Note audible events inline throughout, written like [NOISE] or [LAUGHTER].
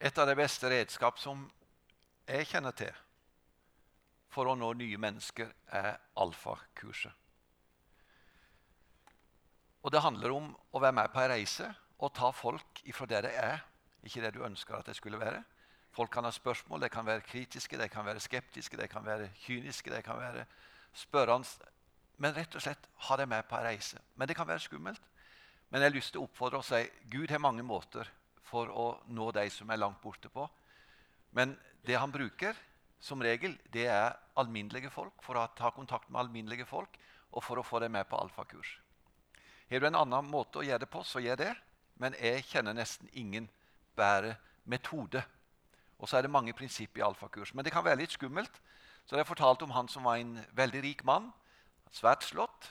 Et av de beste redskap som jeg kjenner til for å nå nye mennesker, er alfakurset. Og Det handler om å være med på en reise og ta folk ifra der de er, ikke det du ønsker at de skulle være. Folk kan ha spørsmål, de kan være kritiske, de kan være skeptiske, de kan være kyniske, de kan være spørrende. Men rett og slett ha dem med på en reise. Men det kan være skummelt. Men jeg har lyst til å oppfordre og si Gud har mange måter for å nå de som er langt borte på. Men det han bruker som regel, det er alminnelige folk for å ta kontakt med alminnelige folk og for å få dem med på alfakurs. Har du en annen måte å gjøre det på, så gjør det. Men jeg kjenner nesten ingen bedre metode. Og så er det mange prinsipper i alfakurs. Men det kan være litt skummelt. Så jeg fortalt om han som var en veldig rik mann. Svært slått.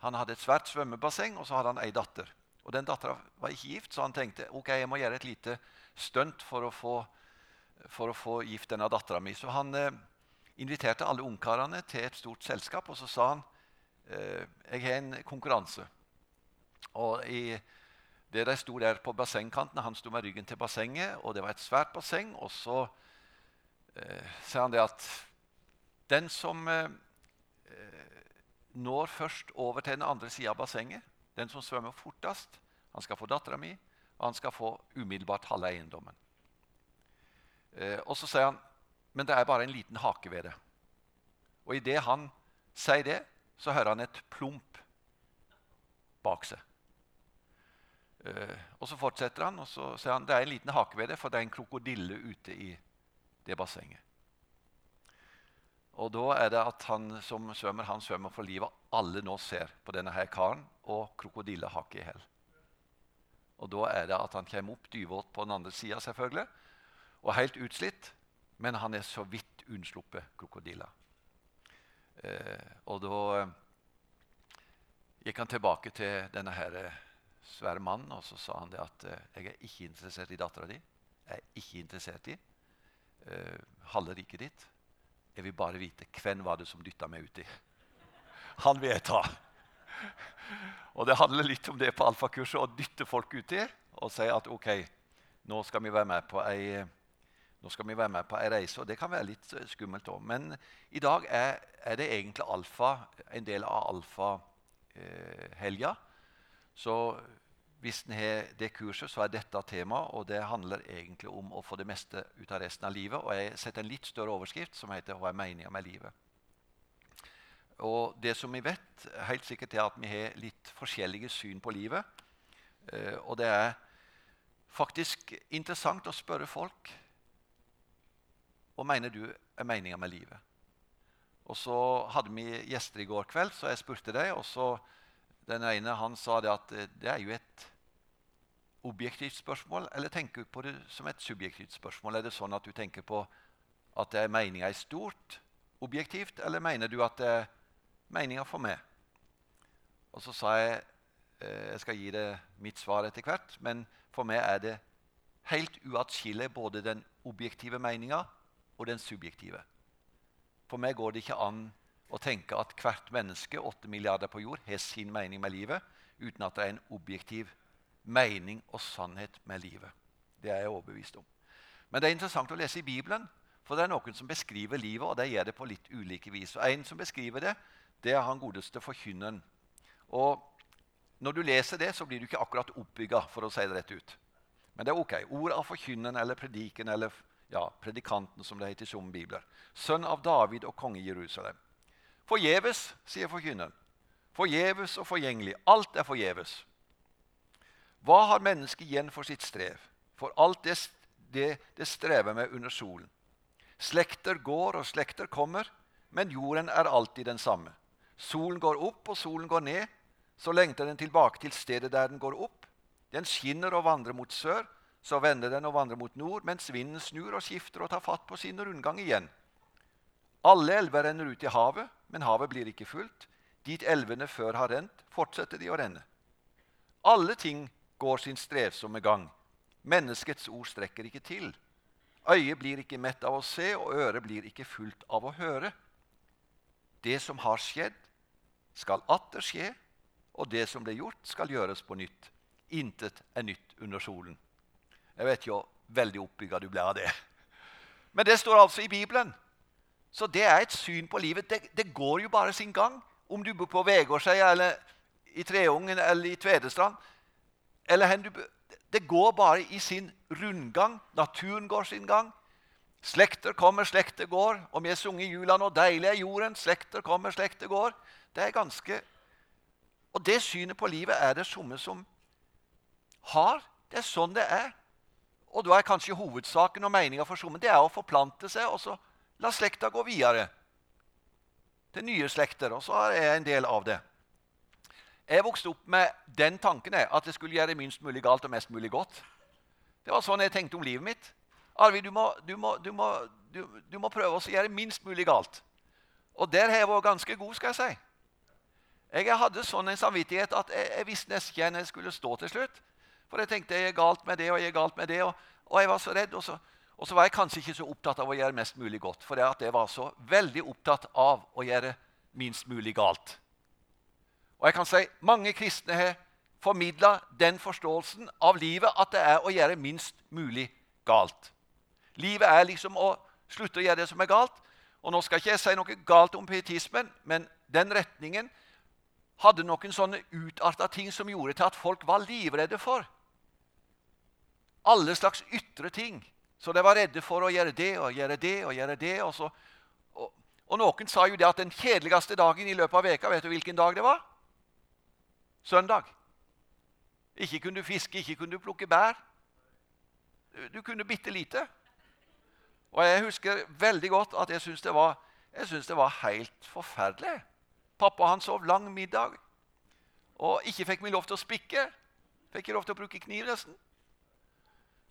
Han hadde et svært svømmebasseng, og så hadde han ei datter. Og Den dattera var ikke gift, så han tenkte ok, jeg må gjøre et lite stunt for å få, for å få gift denne dattera mi. Så han eh, inviterte alle ungkarene til et stort selskap, og så sa han eh, jeg har en konkurranse. Og i, det de sto der på bassengkanten, Han sto med ryggen til bassenget, og det var et svært basseng. Og så eh, sa han det at den som eh, eh når først over til den andre sida av bassenget, den som svømmer fortest, han skal få dattera mi, og han skal få umiddelbart halve eiendommen. Eh, og så sier han men det er bare en liten hake ved det. Og idet han sier det, så hører han et plump bak seg. Eh, og Så fortsetter han og så sier han det er en liten hake ved det, for det er en krokodille ute i det bassenget. Og da er det at han som svømmer, han svømmer for livet. Alle nå ser på denne her karen, og krokodillehakk i hæl. Og da er det at han kommer opp dyvåt på den andre sida, selvfølgelig, og helt utslitt, men han er så vidt unnsluppet krokodilla. Eh, og da eh, gikk han tilbake til denne her eh, svære mannen og så sa han det at eh, 'Jeg er ikke interessert i dattera di. Jeg er ikke interessert i eh, halve riket ditt. Jeg vil bare vite hvem var det som dytta meg uti. [LAUGHS] Han vil jeg ta. Og Det handler litt om det på alfakurset, å dytte folk uti og si at ok, nå skal vi være med på ei, med på ei reise. Og det kan være litt skummelt òg. Men i dag er, er, det egentlig alfa, en del av alfahelga. Eh, så hvis en har det kurset, så er dette temaet, og det handler egentlig om å få det meste ut av resten av livet. Og jeg setter en litt større overskrift som heter 'Hva er meninga med livet?' Og det som vi vet, helt sikkert er at vi har litt forskjellige syn på livet. Eh, og det er faktisk interessant å spørre folk hva mener du er meninga med livet. Og så hadde vi gjester i går kveld, så jeg spurte dem. Og så den ene han sa det at eh, det er jo et objektivt spørsmål, eller tenker du på det som et subjektivt spørsmål? Er det sånn at du tenker på at det er stort objektivt, eller mener du at det er meninga for meg? Og så sa jeg eh, jeg skal gi det mitt svar etter hvert, men for meg er det helt uatskillelig både den objektive meninga og den subjektive. For meg går det ikke an å tenke at hvert menneske 8 milliarder på jord, har sin mening med livet, uten at det er en objektiv mening og sannhet med livet. Det er jeg overbevist om. Men det er interessant å lese i Bibelen, for det er noen som beskriver livet, og de gjør det på litt ulike vis. Og En som beskriver det, det er han godeste forkynneren. Og når du leser det, så blir du ikke akkurat oppbygga, for å si det rett ut. Men det er ok. Ord av forkynneren eller prediken eller ja, predikanten, som det heter i somme bibler. Sønn av David og konge Jerusalem. Forgjeves, sier forkynneren. Forgjeves og forgjengelig. Alt er forgjeves. Hva har mennesket igjen for sitt strev? For alt det, det, det strever med under solen. Slekter går og slekter kommer, men jorden er alltid den samme. Solen går opp, og solen går ned. Så lengter den tilbake til stedet der den går opp. Den skinner og vandrer mot sør. Så vender den og vandrer mot nord, mens vinden snur og skifter og tar fatt på sin rundgang igjen. Alle elver renner ut i havet, men havet blir ikke fullt. Dit elvene før har rent, fortsetter de å renne. Alle ting går sin strevsomme gang. Menneskets ord strekker ikke til. Øyet blir ikke mett av å se, og øret blir ikke fullt av å høre. Det som har skjedd, skal atter skje, og det som ble gjort, skal gjøres på nytt. Intet er nytt under solen. Jeg vet jo veldig oppbygga du ble av det. Men det står altså i Bibelen. Så det er et syn på livet. Det, det går jo bare sin gang. Om du bor på Vegårshei eller i Treungen eller i Tvedestrand. Eller hen du, det går bare i sin rundgang. Naturen går sin gang. Slekter kommer, slekter går. Om jeg sunger i jula nå, deilig er jorden. Slekter kommer, slekter går. Det er ganske Og det synet på livet er det somme som har. Det er sånn det er. Og da er kanskje hovedsaken og meninga for somme det er å forplante seg og så la slekta gå videre til nye slekter. Og så er jeg en del av det. Jeg vokste opp med den tanken at det skulle gjøre minst mulig galt og mest mulig godt. Det var sånn jeg tenkte om livet mitt. Arvid, du må, du må, du må, du må prøve å gjøre minst mulig galt. Og der har jeg vært ganske god, skal jeg si. Jeg hadde sånn en samvittighet at jeg, jeg visste nesten ikke hvor jeg skulle stå til slutt. For jeg tenkte jeg er galt med det og jeg er galt med det. Og, og jeg var så redd. Og så, og så, var jeg kanskje ikke så opptatt av å gjøre mest mulig godt. For jeg var så veldig opptatt av å gjøre minst mulig galt. Og jeg kan si Mange kristne har formidla den forståelsen av livet at det er å gjøre minst mulig galt. Livet er liksom å slutte å gjøre det som er galt. Og Nå skal ikke jeg si noe galt om pietismen, men den retningen hadde noen sånne utarta ting som gjorde til at folk var livredde for alle slags ytre ting. Så de var redde for å gjøre det og gjøre det og gjøre det. Og, så, og, og noen sa jo det at den kjedeligste dagen i løpet av veka, vet du hvilken dag det var? Søndag. Ikke kunne du fiske, ikke kunne du plukke bær. Du, kunne bitte lite. Og jeg husker veldig godt at jeg syntes det, det var helt forferdelig. Pappa han sov lang middag og ikke fikk meg lov til å spikke. Fikk ikke lov til å bruke kniv nesten.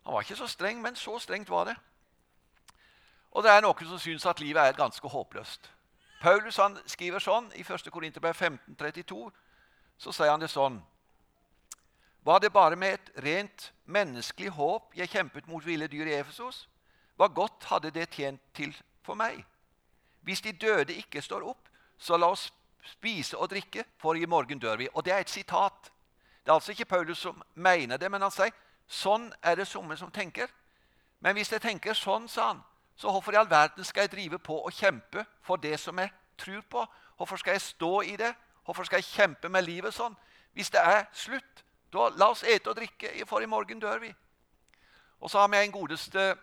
Han var ikke så streng, men så strengt var det. Og det er noen som syns at livet er ganske håpløst. Paulus han skriver sånn i 1. Korinterbrev 1532. Så sier han det sånn Var det bare med et rent menneskelig håp jeg kjempet mot ville dyr i Efesos? Hva godt hadde det tjent til for meg? Hvis de døde ikke står opp, så la oss spise og drikke, for i morgen dør vi. Og det er et sitat. Det er altså ikke Paulus som mener det, men han sier Sånn er det somme som tenker. Men hvis jeg tenker sånn, sa han, så hvorfor i all verden skal jeg drive på og kjempe for det som jeg tror på? Hvorfor skal jeg stå i det? Hvorfor skal jeg kjempe med livet sånn? Hvis det er slutt, da la oss ete og drikke, for i morgen dør vi. Og så har vi en godeste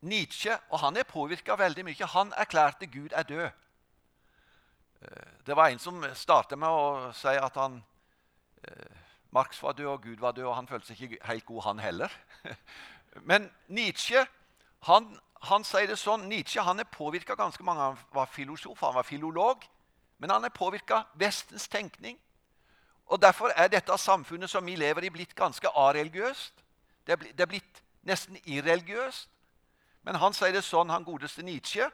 Nietzsche, og han er påvirka veldig mye. Han erklærte Gud er død. Det var en som startet med å si at han eh, Marx var død, og Gud var død, og han følte seg ikke helt god, han heller. [LAUGHS] Men Nietzsche han, han sier det sånn, Nietzsche han er påvirka ganske mange. Han var filosof, han var filolog. Men han er påvirka Vestens tenkning. Og Derfor er dette samfunnet som vi lever i, blitt ganske areligiøst. Det det er blitt nesten irreligiøst. Men han sier det sånn, han godeste Nietzsche.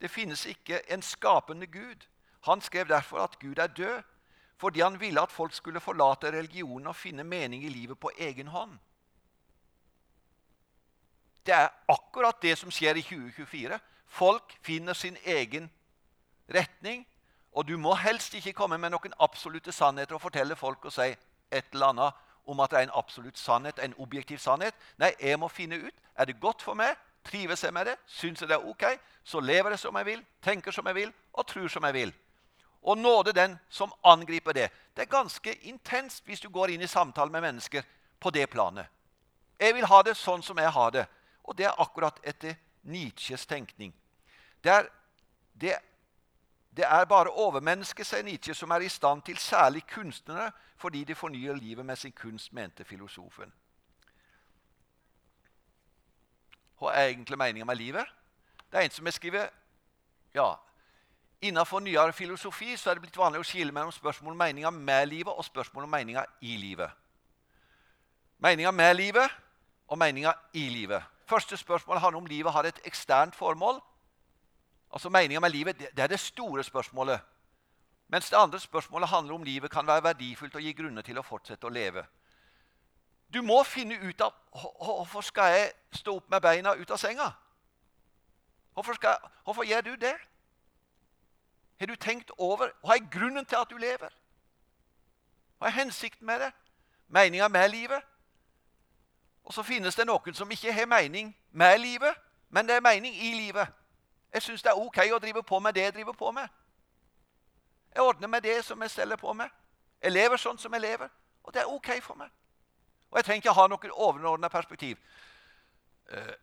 Det finnes ikke en skapende Gud. Han skrev derfor at Gud er død fordi han ville at folk skulle forlate religionen og finne mening i livet på egen hånd. Det er akkurat det som skjer i 2024. Folk finner sin egen retning. Og du må helst ikke komme med noen absolutte sannheter og fortelle folk og si et eller annet om at det er en absolutt sannhet, en objektiv sannhet. Nei, jeg må finne ut er det godt for meg, trives jeg med det, syns jeg det er ok, så lever jeg som jeg vil, tenker som jeg vil og tror som jeg vil og nåde den som angriper det. Det er ganske intenst hvis du går inn i samtale med mennesker på det planet. Jeg vil ha det sånn som jeg har det. Og det er akkurat etter Nietzsches tenkning. Det er, det, det er bare overmennesket, sier Nietzsche, som er i stand til særlig kunstnere fordi de fornyer livet med sin kunst, mente filosofen. Hva er egentlig meninga med livet? Det er en som har skrevet ja, Innenfor nyere filosofi så er det blitt vanlig å skille mellom spørsmål om meninga med livet og spørsmål om meninga i livet. Meninga med livet og meninga i livet. Første spørsmål handler om livet har et eksternt formål. Altså Meninga med livet det er det store spørsmålet. Mens det andre spørsmålet handler om livet kan være verdifullt og gi grunner til å fortsette å leve. Du må finne ut av hvorfor skal jeg stå opp med beina ut av senga. Hvorfor, skal, hvorfor gjør du det? Har du tenkt over hva er grunnen til at du lever? Hva er hensikten med det? Meninga med livet? Og så finnes det noen som ikke har mening med livet, men det er mening i livet. Jeg syns det er ok å drive på med det jeg driver på med. Jeg ordner med det som jeg steller på med. Jeg lever sånn som jeg lever, og det er ok for meg. Og jeg trenger ikke ha noe overordna perspektiv. Uh,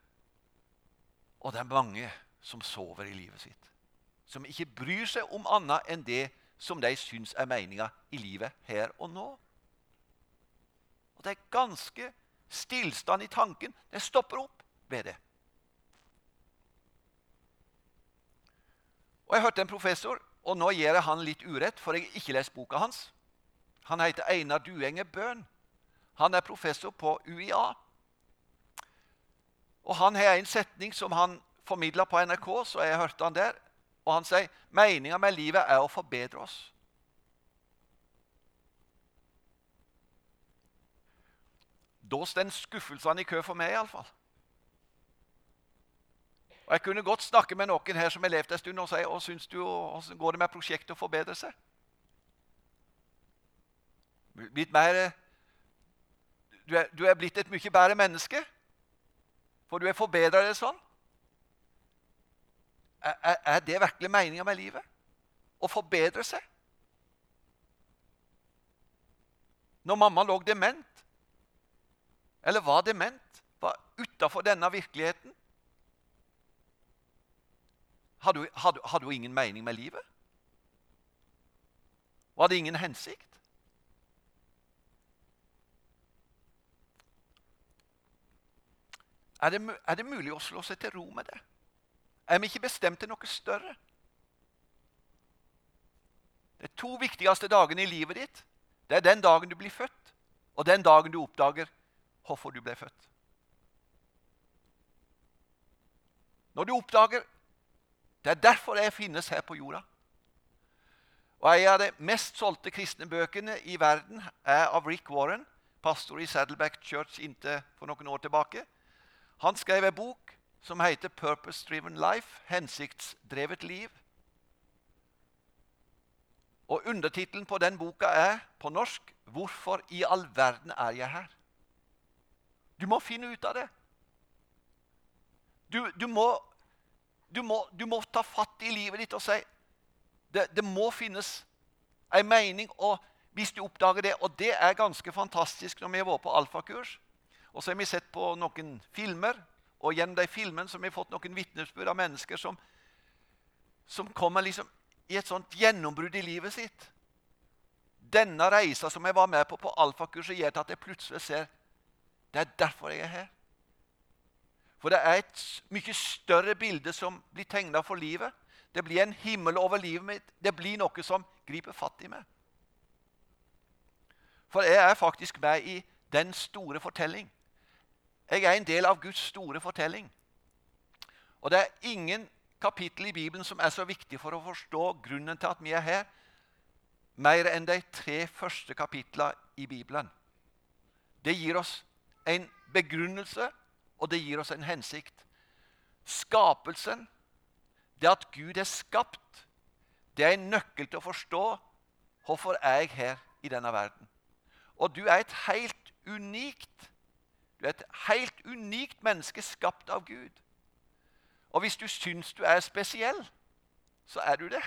og det er mange som sover i livet sitt. Som ikke bryr seg om annet enn det som de syns er meninga i livet her og nå. Og det er ganske stillstand i tanken. Det stopper opp ved det. Og Jeg hørte en professor, og nå gjør jeg han litt urett, for jeg har ikke lest boka hans. Han heter Einar Duenge Bøhn. Han er professor på UiA. Og Han har en setning som han formidla på NRK, så jeg hørte han der. Og Han sier meninga med livet er å forbedre oss. Da står skuffelsene i kø for meg, iallfall. Og Jeg kunne godt snakke med noen her som har levd en stund og si og syns du, hvordan går det med prosjektet å forbedre seg? Blitt mer, du, er, du er blitt et mye bedre menneske, for du er forbedra deg sånn. Er, er det virkelig meninga med livet? Å forbedre seg? Når mamma lå dement, eller var dement, var utafor denne virkeligheten hadde hun, ingen mening med livet? Var det ingen hensikt? Er det, er det mulig å slå seg til ro med det? Er vi ikke bestemt til noe større? De to viktigste dagene i livet ditt det er den dagen du blir født, og den dagen du oppdager hvorfor du ble født. Når du oppdager det er derfor jeg finnes her på jorda. Og En av de mest solgte kristne bøkene i verden er av Rick Warren, pastor i Saddleback Church inntil for noen år tilbake. Han skrev en bok som heter 'Purpose Driven Life', hensiktsdrevet liv. Og Undertittelen på den boka er på norsk 'Hvorfor i all verden er jeg her?' Du må finne ut av det. Du, du, må, du, må, du må, ta fatt i livet ditt og si det, det må finnes en mening. og Hvis du oppdager det Og det er ganske fantastisk når vi har vært på alfakurs. Og så har vi sett på noen filmer og gjennom de filmene så har vi fått noen vitnesbyrd av mennesker som, som kommer liksom i et sånt gjennombrudd i livet sitt. Denne reisa som jeg var med på på alfakurset, gjør at jeg plutselig ser det er derfor jeg er her. For det er et mye større bilde som blir tegna for livet. Det blir en himmel over livet mitt. Det blir noe som griper fatt i meg. For jeg er faktisk med i den store fortelling. Jeg er en del av Guds store fortelling. Og det er ingen kapittel i Bibelen som er så viktig for å forstå grunnen til at vi er her, mer enn de tre første kapitlene i Bibelen. Det gir oss en begrunnelse, og det gir oss en hensikt. Skapelsen, det at Gud er skapt, det er en nøkkel til å forstå hvorfor er jeg her i denne verden. Og du er et helt unikt du er et helt unikt menneske skapt av Gud. Og hvis du syns du er spesiell, så er du det.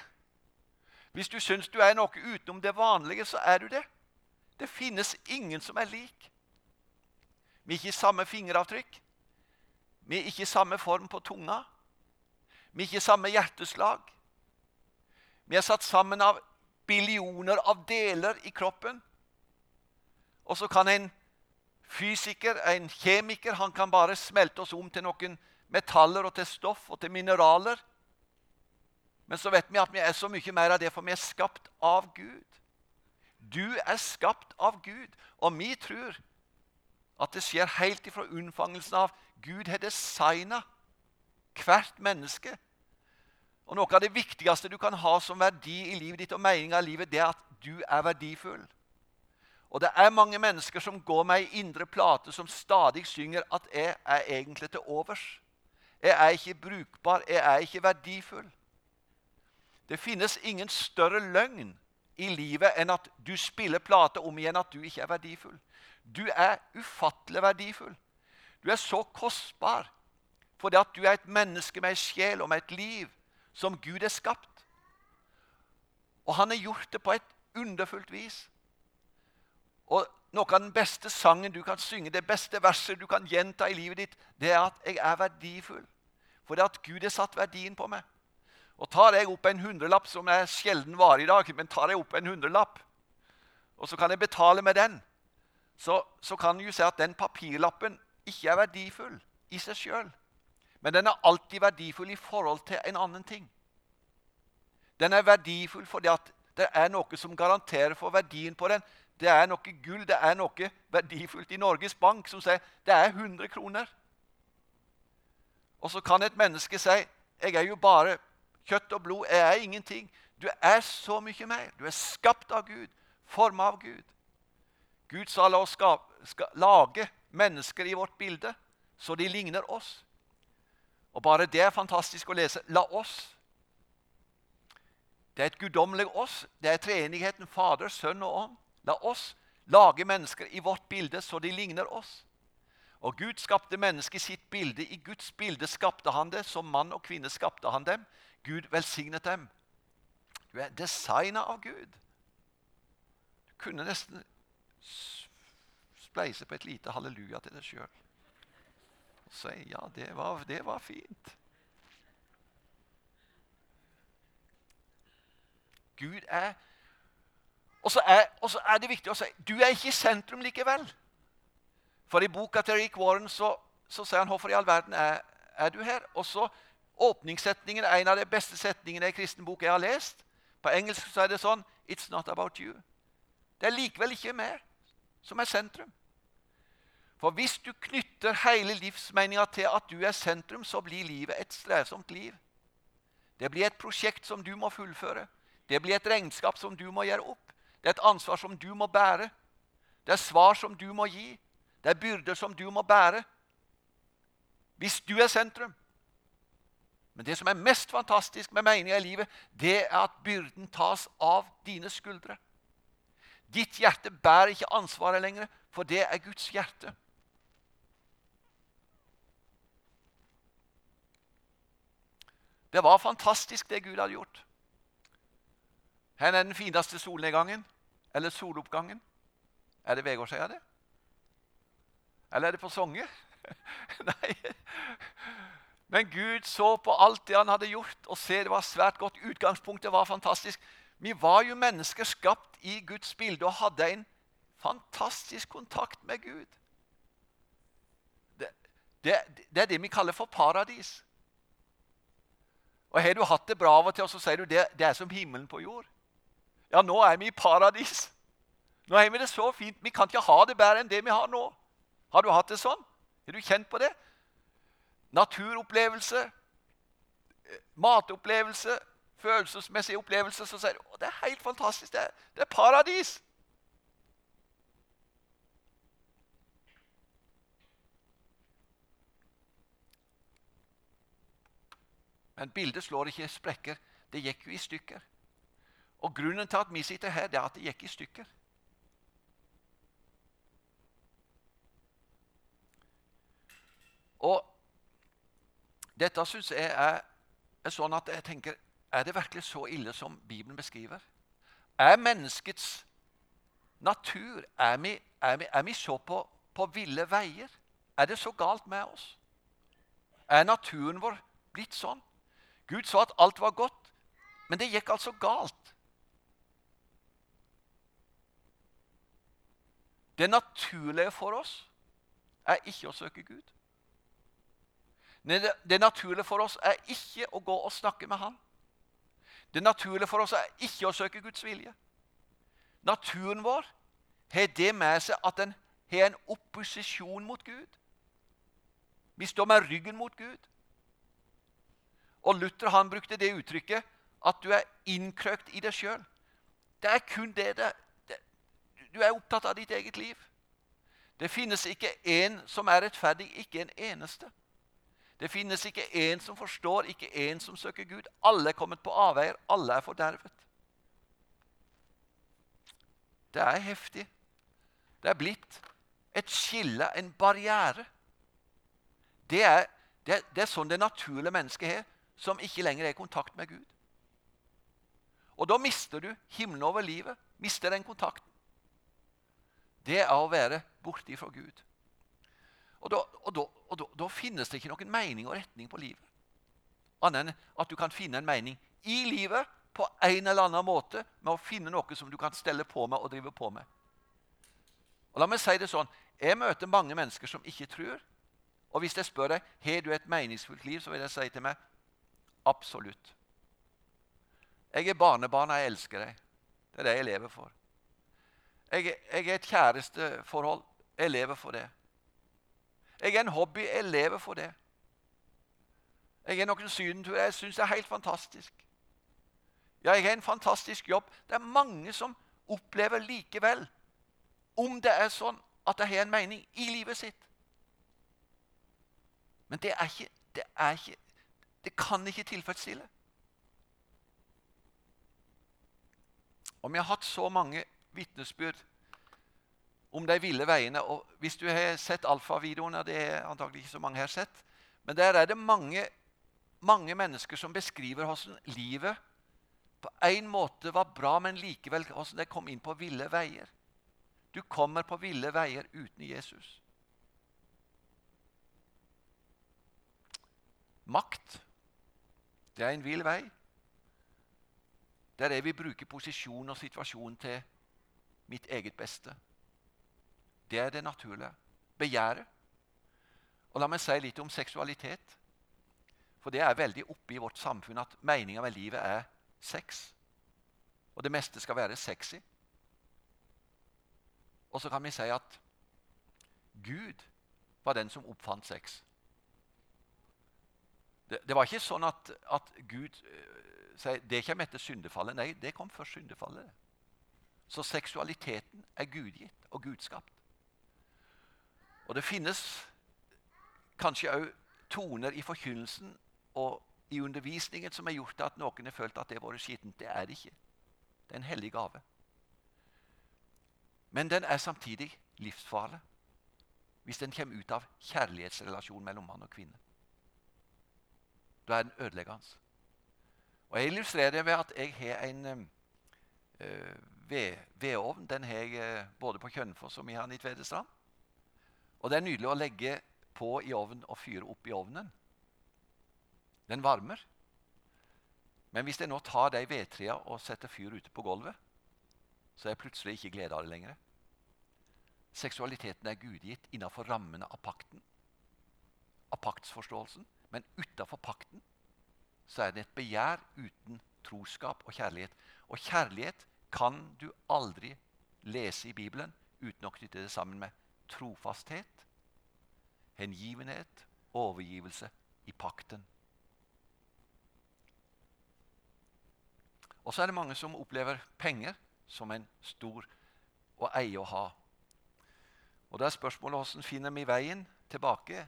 Hvis du syns du er noe utenom det vanlige, så er du det. Det finnes ingen som er lik. Vi er ikke i samme fingeravtrykk. Vi er ikke i samme form på tunga. Vi er ikke i samme hjerteslag. Vi er satt sammen av billioner av deler i kroppen. Og så kan en fysiker, en kjemiker, han kan bare smelte oss om til noen metaller og til stoff og til mineraler. Men så vet vi at vi er så mye mer av det, for vi er skapt av Gud. Du er skapt av Gud, og vi tror at det skjer helt ifra unnfangelsen av Gud har designa hvert menneske. Og Noe av det viktigste du kan ha som verdi i livet ditt og meninga av livet, det er at du er verdifull. Og det er mange mennesker som går med ei indre plate, som stadig synger at 'jeg er egentlig til overs'. Jeg er ikke brukbar, jeg er ikke verdifull. Det finnes ingen større løgn i livet enn at du spiller plate om igjen at du ikke er verdifull. Du er ufattelig verdifull. Du er så kostbar fordi at du er et menneske med ei sjel og med et liv som Gud er skapt. Og han har gjort det på et underfullt vis. Og Noe av den beste sangen du kan synge, det beste verset du kan gjenta i livet ditt, det er at 'jeg er verdifull'. For det at Gud har satt verdien på meg. Og tar jeg opp en hundrelapp, som er sjelden vare i dag, men tar jeg opp en hundrelapp, og så kan jeg betale med den, så, så kan du se at den papirlappen ikke er verdifull i seg sjøl. Men den er alltid verdifull i forhold til en annen ting. Den er verdifull fordi at det er noe som garanterer for verdien på den. Det er noe gull, det er noe verdifullt i Norges Bank som sier det er 100 kroner. Og så kan et menneske si jeg er jo bare kjøtt og blod, jeg er ingenting. Du er så mye mer. Du er skapt av Gud, formet av Gud. Gud sa la oss lage mennesker i vårt bilde, så de ligner oss. Og Bare det er fantastisk å lese. La oss. Det er et guddommelig oss. Det er treenigheten Fader, Sønn og Ånd. La oss lage mennesker i vårt bilde så de ligner oss. Og Gud skapte mennesket i sitt bilde. I Guds bilde skapte han det. Som mann og kvinne skapte han dem. Gud velsignet dem. Du er designa av Gud. Du kunne nesten spleise på et lite halleluja til deg sjøl. Og si ja, det var, det var fint. Gud er og så, er, er, det viktig å si du er ikke i sentrum likevel. For i boka til Rick Warren så, så sier han 'Hvorfor i all verden er, er, du her?' Og så Åpningssetningen en av de beste setningene i kristen bok jeg har lest. På engelsk så er det sånn 'It's not about you'. Det er likevel ikke mer som er sentrum. For hvis du knytter hele livsmeninga til at du er sentrum, så blir livet et strevsomt liv. Det blir et prosjekt som du må fullføre. Det blir et regnskap som du må gjøre opp. Det er et ansvar som du må bære. Det er svar som du må gi. Det er byrder som du må bære. Hvis du er sentrum. Men det som er mest fantastisk med meninga i livet, det er at byrden tas av dine skuldre. Ditt hjerte bærer ikke ansvaret lenger, for det er Guds hjerte. Det var fantastisk, det Gud hadde gjort. Hvor er den fineste solnedgangen? Eller soloppgangen? Er det Vegårshøya, det? Eller er det på Songe? [LAUGHS] Nei. Men Gud så på alt det han hadde gjort, og se, det var svært godt. Utgangspunktet var fantastisk. Vi var jo mennesker skapt i Guds bilde og hadde en fantastisk kontakt med Gud. Det, det, det er det vi kaller for paradis. Og Har du hatt det bra av og til, så sier du det, det er som himmelen på jord. Ja, nå er vi i paradis. Nå har vi det så fint. Vi kan ikke ha det bedre enn det vi har nå. Har du hatt det sånn? Er du kjent på det? Naturopplevelse, eh, matopplevelse, følelsesmessige opplevelser. Så sier du det er helt fantastisk. Det er, det er paradis. Men bildet slår ikke sprekker. Det gikk jo i stykker. Og grunnen til at vi sitter her, det er at det gikk i stykker. Og dette syns jeg er, er, sånn at jeg tenker Er det virkelig så ille som Bibelen beskriver? Er menneskets natur Er vi, er vi, er vi så på, på ville veier? Er det så galt med oss? Er naturen vår blitt sånn? Gud sa at alt var godt, men det gikk altså galt. Det naturlige for oss er ikke å søke Gud. Det naturlige for oss er ikke å gå og snakke med Han. Det naturlige for oss er ikke å søke Guds vilje. Naturen vår har det med seg at den har en opposisjon mot Gud. Vi står med ryggen mot Gud. Og Luther han brukte det uttrykket at du er innkrøkt i deg sjøl. Det er kun det det du er opptatt av ditt eget liv. Det finnes ikke én som er rettferdig, ikke en eneste. Det finnes ikke én som forstår, ikke én som søker Gud. Alle er kommet på avveier, alle er fordervet. Det er heftig. Det er blitt et skille, en barriere, Det er, det, det er sånn det naturlige mennesket er, som ikke lenger er i kontakt med Gud. Og da mister du himmelen over livet. Mister den kontakten. Det er å være borte fra Gud. Og, da, og, da, og da, da, finnes det ikke noen mening og retning på livet. Annet enn at du kan finne en mening i livet på en eller annen måte med å finne noe som du kan stelle på med og drive på med. Og la meg si det sånn, Jeg møter mange mennesker som ikke tror. Og hvis jeg spør deg har du et meningsfullt liv, så vil jeg si til meg absolutt. Jeg er barnebarn, og jeg elsker deg. Det er det jeg lever for. Jeg, er et kjæresteforhold. Jeg lever for det. Jeg er en hobby. Jeg lever for det. Jeg er noen sydenturer. Jeg syns det er helt fantastisk. Ja, jeg har en fantastisk jobb. Det er mange som opplever likevel, om det er sånn at de har en mening i livet sitt. Men det er ikke Det, er ikke, det kan ikke tilfredsstille. Om jeg har hatt så mange vitnesbyrd om de ville veiene. og Hvis du har sett alfavideoene, det er antagelig ikke så mange her sett, men der er det mange, mange mennesker som beskriver hvordan livet på en måte var bra, men likevel hvordan de kom inn på ville veier. Du kommer på ville veier uten Jesus. Makt, det er en vill vei. Det er det vi bruker posisjon og situasjon til mitt eget beste. Det er det naturlige. Begjæret. Og La meg si litt om seksualitet. For det er veldig oppe i vårt samfunn at meninga med livet er sex. Og det meste skal være sexy. Og så kan vi si at Gud var den som oppfant sex. Det, det var ikke sånn at, at Gud uh, sier det kommer etter syndefallet. Nei, det kom først syndefallet. Så seksualiteten er gudgitt og gudskapt. Og det finnes kanskje òg toner i forkynnelsen og i undervisningen som har gjort at noen har følt at det har vært skittent. Det er det ikke. Det er en hellig gave. Men den er samtidig livsfarlig hvis den kommer ut av kjærlighetsrelasjonen mellom mann og kvinne. Da er den ødeleggende. Og Jeg illustrerer det ved at jeg har en øh, vedovn. Den har jeg øh, både på Kjønfoss og vi har i Tvedestrand. Og det er nydelig å legge på i ovnen og fyre opp i ovnen. Den varmer. Men hvis jeg nå tar de vedtrærne og setter fyr ute på gulvet, så er jeg plutselig ikke glede av det lenger. Seksualiteten er gudgitt innenfor rammene av pakten, av paktsforståelsen. Men utafor pakten så er det et begjær uten troskap og kjærlighet. Og kjærlighet kan du aldri lese i Bibelen uten å knytte det sammen med trofasthet, hengivenhet, overgivelse i pakten. Og så er det mange som opplever penger som en stor å eie og ha. Og Da er spørsmålet hvordan finner vi veien tilbake?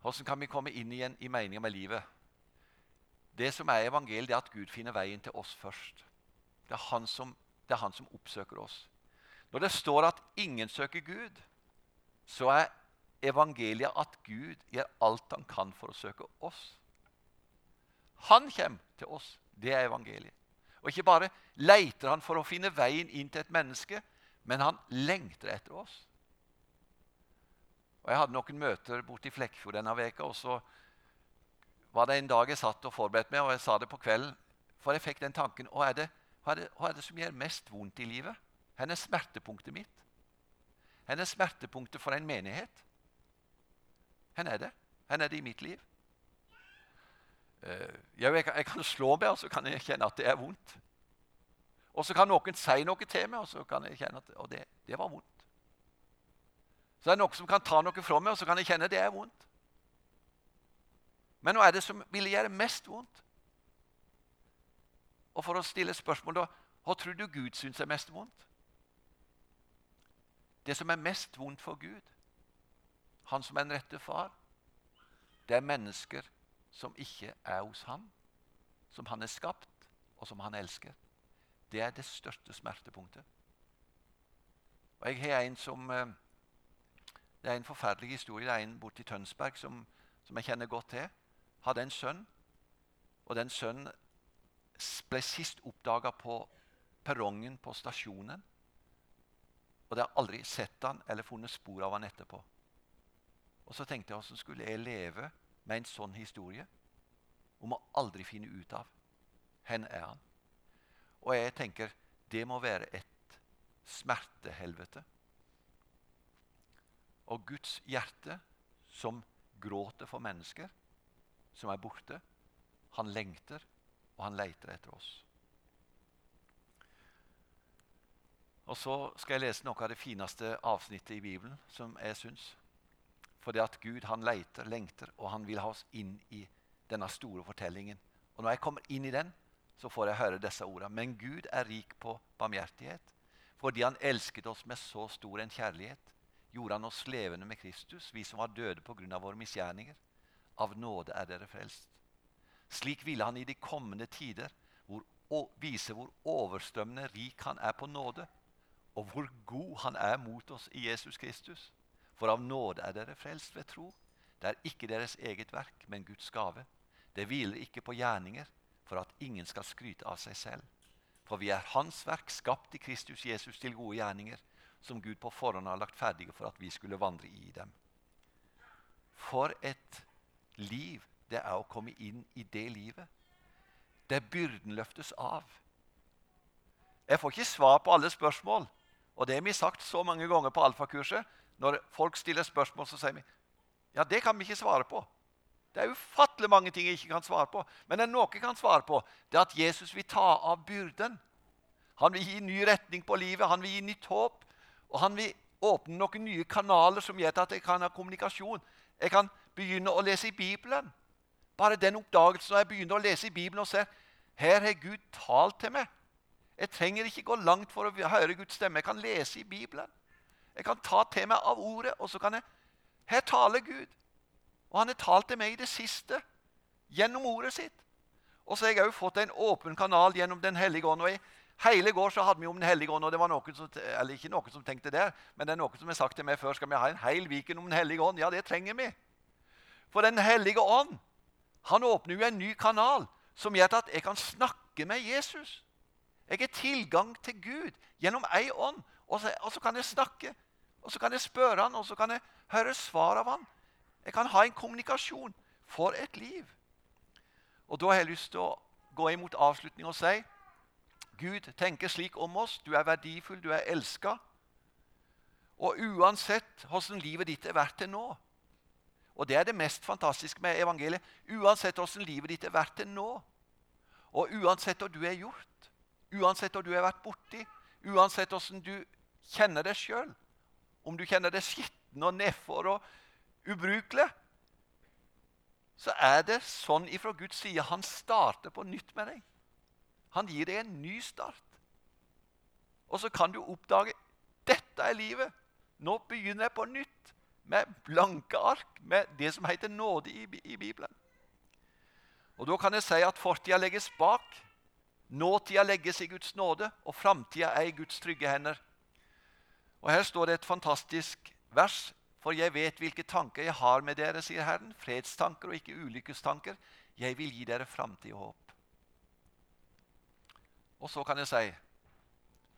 Hvordan kan vi komme inn igjen i meninga med livet? Det som er evangeliet, er at Gud finner veien til oss først. Det er han som, det er han som oppsøker oss. Når det står at ingen søker Gud, så er evangeliet at Gud gjør alt han kan for å søke oss. Han kommer til oss. Det er evangeliet. Og ikke bare leter han for å finne veien inn til et menneske, men han lengter etter oss. Og Jeg hadde noen møter borte i Flekkefjord denne veka, og så var det en dag jeg satt og forberedte meg, og jeg sa det på kvelden. For jeg fikk den tanken og er, det, hva, er det, hva er det som gjør mest vondt i livet? Hvor er smertepunktet mitt? Hvor er smertepunktet for en menighet? Hvor er det? Hvor er det i mitt liv? Uh, jeg, kan, jeg, kan, slå meg, og så kan jeg kjenne at det er vondt. Og så kan noen si noe til meg, og så kan jeg kjenne at det, det var vondt. Så det er noen som kan ta noe fra meg, og så kan jeg kjenne at det er vondt. Men hva er det som ville gjøre mest vondt? Og for å stille spørsmål da, Hva tror du Gud syns er mest vondt? Det som er mest vondt for Gud, han som er den rette far, det er mennesker som ikke er hos han, som han er skapt, og som han elsker. Det er det største smertepunktet. Og Jeg har en som eh, Det er en forferdelig historie. Det er en borti Tønsberg som, som jeg kjenner godt til. Hadde en sønn, og den sønnen ble sist oppdaga på perrongen på stasjonen. Og det har aldri sett han eller funnet spor av han etterpå. Og så tenkte jeg hvordan skulle jeg leve med en sånn historie? Om å aldri finne ut av hvor er han. Og jeg tenker det må være et smertehelvete. Og Guds hjerte, som gråter for mennesker som er borte, han lengter, og han leiter etter oss. Og Så skal jeg lese noe av det fineste avsnittet i Bibelen, som jeg syns. For det at Gud han leiter, lengter, og han vil ha oss inn i denne store fortellingen. Og Når jeg kommer inn i den, så får jeg høre disse ordene. Men Gud er rik på barmhjertighet. Fordi han elsket oss med så stor en kjærlighet, gjorde han oss levende med Kristus, vi som var døde pga. våre misgjerninger. Av nåde er dere frelst. Slik ville han i de kommende tider hvor, vise hvor overstrømmende rik han er på nåde, og hvor god han er mot oss i Jesus Kristus. For av nåde er dere frelst ved tro. Det er ikke deres eget verk, men Guds gave. Det hviler ikke på gjerninger, for at ingen skal skryte av seg selv. For vi er Hans verk, skapt i Kristus Jesus til gode gjerninger, som Gud på forhånd har lagt ferdige for at vi skulle vandre i dem. For et liv det er å komme inn i det livet. Der byrden løftes av. Jeg får ikke svar på alle spørsmål. Og det har vi sagt så mange ganger på alfakurset. Når folk stiller spørsmål, så sier vi ja, det kan vi ikke svare på. Det er ufattelig mange ting jeg ikke kan svare på. Men det er noe jeg kan svare på. Det er at Jesus vil ta av byrden. Han vil gi ny retning på livet, han vil gi nytt håp. Og han vil åpne noen nye kanaler som gjør at jeg kan ha kommunikasjon. Jeg kan begynne å lese i Bibelen. Bare den oppdagelsen når jeg begynner å lese i Bibelen og ser her har Gud talt til meg. Jeg trenger ikke gå langt for å høre Guds stemme. Jeg kan lese i Bibelen. Jeg kan ta til meg av ordet, og så kan jeg Her taler Gud. Og han har talt til meg i det siste gjennom ordet sitt. Og så har jeg òg fått en åpen kanal gjennom Den hellige ånd. og i Hele går så hadde vi om Den hellige ånd, og det var noen som, eller ikke noen som tenkte det, men det er noen som har sagt til meg før skal vi ha en hel Viken om Den hellige ånd. Ja, det trenger vi. For Den hellige ånd han åpner jo en ny kanal som gjør at jeg kan snakke med Jesus. Jeg har tilgang til Gud gjennom ei ånd, og så, og så kan jeg snakke. Og så kan jeg spørre han, og så kan jeg høre svar av han. Jeg kan ha en kommunikasjon. For et liv! Og Da har jeg lyst til å gå imot avslutning og si Gud tenker slik om oss. Du er verdifull, du er elska. Og uansett hvordan livet ditt er vært til nå Og det er det mest fantastiske med evangeliet. Uansett hvordan livet ditt er vært til nå, og uansett hva du har gjort, uansett hva du har vært borti, uansett hvordan du kjenner deg sjøl, om du kjenner deg skitten og nedfor og ubrukelig, så er det sånn ifra Guds side han starter på nytt med deg. Han gir deg en ny start. Og så kan du oppdage dette er livet. Nå begynner jeg på nytt med blanke ark, med det som heter nåde i, i Bibelen. Og Da kan jeg si at fortida legges bak, nåtida legges i Guds nåde, og framtida er i Guds trygge hender. Og Her står det et fantastisk vers. For jeg vet hvilke tanker jeg har med dere, sier Herren. Fredstanker og ikke ulykkestanker. Jeg vil gi dere framtid og håp. Og så kan jeg si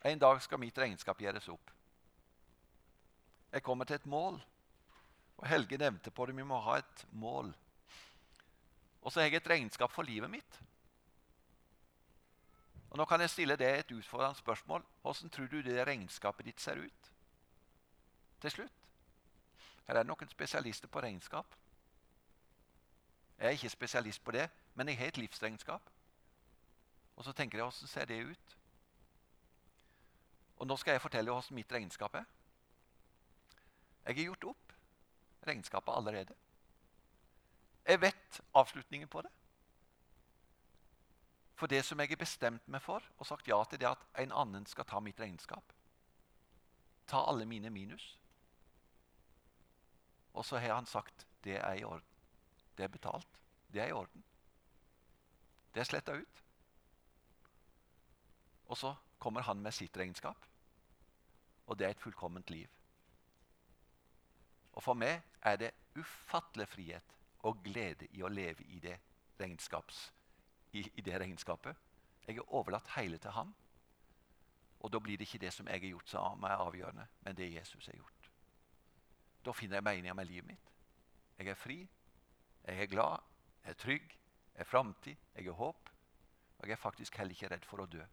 en dag skal mitt regnskap gjøres opp. Jeg kommer til et mål. Og Helge nevnte på det, vi må ha et mål. Og så har jeg et regnskap for livet mitt. Og Nå kan jeg stille deg et utfordrende spørsmål. Hvordan tror du det regnskapet ditt ser ut til slutt? Her er det noen spesialister på regnskap. Jeg er ikke spesialist på det, men jeg har et livsregnskap. Og så tenker jeg hvordan ser det ut? Og nå skal jeg fortelle hvordan mitt regnskap er. Jeg har gjort opp regnskapet allerede. Jeg vet avslutningen på det. For det som jeg har bestemt meg for og sagt ja til, det er at en annen skal ta mitt regnskap. Ta alle mine minus. Og så har han sagt det er i orden. Det er betalt. Det er i orden. Det er sletta ut. Og så kommer han med sitt regnskap. Og det er et fullkomment liv. Og for meg er det ufattelig frihet og glede i å leve i det, i, i det regnskapet. Jeg er overlatt hele til Han. Og da blir det ikke det som jeg har gjort, som er avgjørende, men det Jesus har gjort. Da finner jeg meninga med livet mitt. Jeg er fri, jeg er glad, jeg er trygg, jeg er framtid, jeg er håp. Og jeg er faktisk heller ikke redd for å dø.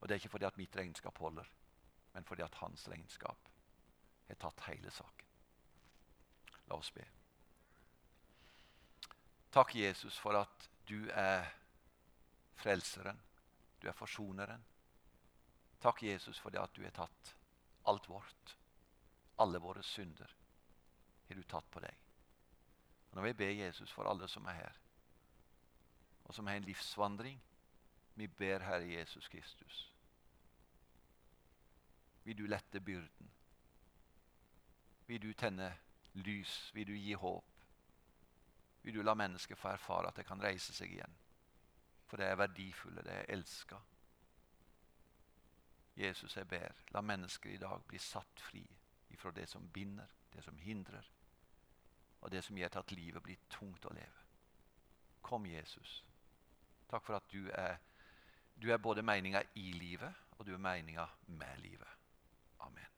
Og det er ikke fordi at mitt regnskap holder, men fordi at hans regnskap har tatt hele saken. La oss be. Takk, Jesus, for at du er frelseren. Du er forsoneren. Takk, Jesus, for det at du har tatt alt vårt, alle våre synder, har du tatt på deg. Og vil jeg be Jesus for alle som er her, og som har en livsvandring, vi ber Herre Jesus Kristus. Vil du lette byrden? Vil du tenne lys? Vil du gi håp? Vil du la mennesket få erfare at det kan reise seg igjen? For det er verdifulle, det er elska. Jesus, jeg ber, la mennesker i dag bli satt fri ifra det som binder, det som hindrer, og det som gjør at livet blir tungt å leve. Kom, Jesus. Takk for at du er, du er både meninga i livet, og du er meninga med livet. Amen.